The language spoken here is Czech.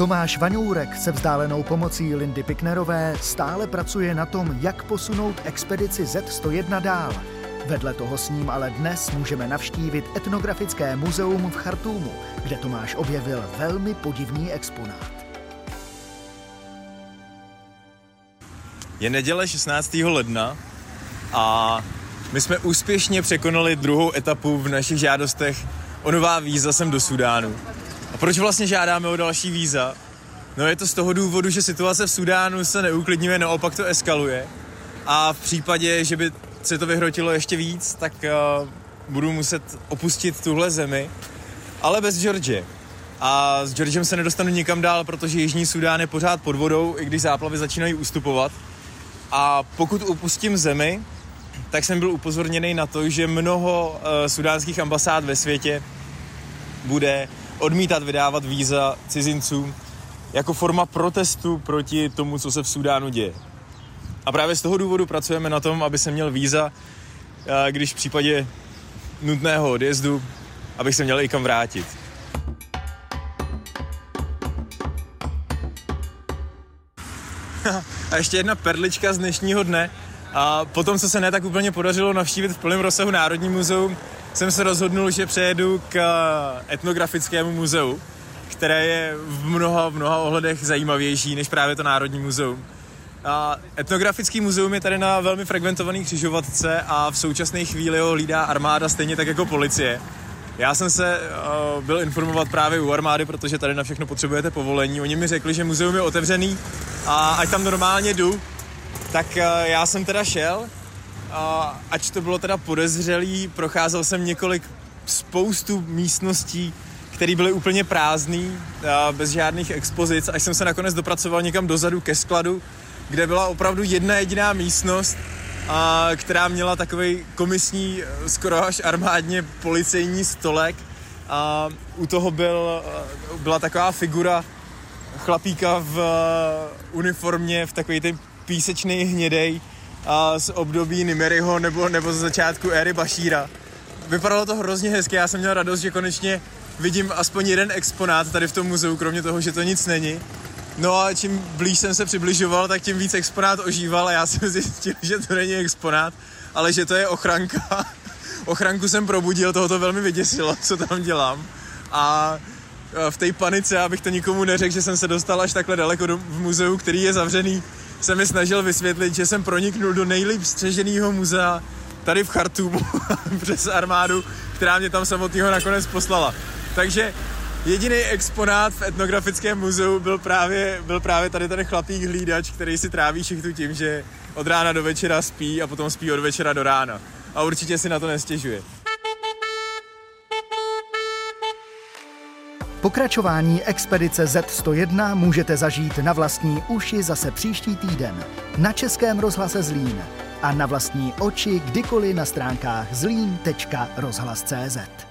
Tomáš Vaňourek se vzdálenou pomocí Lindy Piknerové stále pracuje na tom, jak posunout expedici Z101 dál. Vedle toho s ním ale dnes můžeme navštívit etnografické muzeum v Chartúmu, kde Tomáš objevil velmi podivný exponát. Je neděle 16. ledna a my jsme úspěšně překonali druhou etapu v našich žádostech o nová víza sem do Sudánu. Proč vlastně žádáme o další víza? No je to z toho důvodu, že situace v Sudánu se neuklidňuje, naopak to eskaluje. A v případě, že by se to vyhrotilo ještě víc, tak uh, budu muset opustit tuhle zemi, ale bez George. A s Georgem se nedostanu nikam dál, protože Jižní Sudán je pořád pod vodou, i když záplavy začínají ustupovat. A pokud opustím zemi, tak jsem byl upozorněný na to, že mnoho uh, sudánských ambasád ve světě bude odmítat vydávat víza cizincům jako forma protestu proti tomu, co se v Sudánu děje. A právě z toho důvodu pracujeme na tom, aby se měl víza, uh, když v případě nutného odjezdu, abych se měl i kam vrátit. A ještě jedna perlička z dnešního dne. A potom, co se ne tak úplně podařilo navštívit v plném rozsahu Národní muzeum, jsem se rozhodnul, že přejedu k etnografickému muzeu, které je v mnoha, v mnoha ohledech zajímavější než právě to Národní muzeum. A etnografický muzeum je tady na velmi fragmentované křižovatce a v současné chvíli ho hlídá armáda stejně tak jako policie. Já jsem se uh, byl informovat právě u armády, protože tady na všechno potřebujete povolení. Oni mi řekli, že muzeum je otevřený a ať tam normálně jdu, tak uh, já jsem teda šel, ač to bylo teda podezřelý, procházel jsem několik spoustu místností, které byly úplně prázdný, uh, bez žádných expozic, až jsem se nakonec dopracoval někam dozadu ke skladu, kde byla opravdu jedna jediná místnost, která měla takový komisní, skoro až armádně policejní stolek. A u toho byl, byla taková figura chlapíka v uniformě, v takový ten písečný hnědej a z období Nimeryho nebo, nebo z začátku éry Bašíra. Vypadalo to hrozně hezky, já jsem měl radost, že konečně vidím aspoň jeden exponát tady v tom muzeu, kromě toho, že to nic není. No a čím blíž jsem se přibližoval, tak tím víc exponát ožíval a já jsem zjistil, že to není exponát, ale že to je ochranka. Ochranku jsem probudil, toho to velmi vyděsilo, co tam dělám. A v té panice, abych to nikomu neřekl, že jsem se dostal až takhle daleko do, v muzeu, který je zavřený, jsem mi snažil vysvětlit, že jsem proniknul do nejlíp střeženého muzea tady v Chartumu přes armádu, která mě tam samotného nakonec poslala. Takže Jediný exponát v etnografickém muzeu byl právě, byl právě tady ten chlapík hlídač, který si tráví šichtu tím, že od rána do večera spí a potom spí od večera do rána. A určitě si na to nestěžuje. Pokračování expedice Z101 můžete zažít na vlastní uši zase příští týden na Českém rozhlase Zlín a na vlastní oči kdykoliv na stránkách zlín.rozhlas.cz.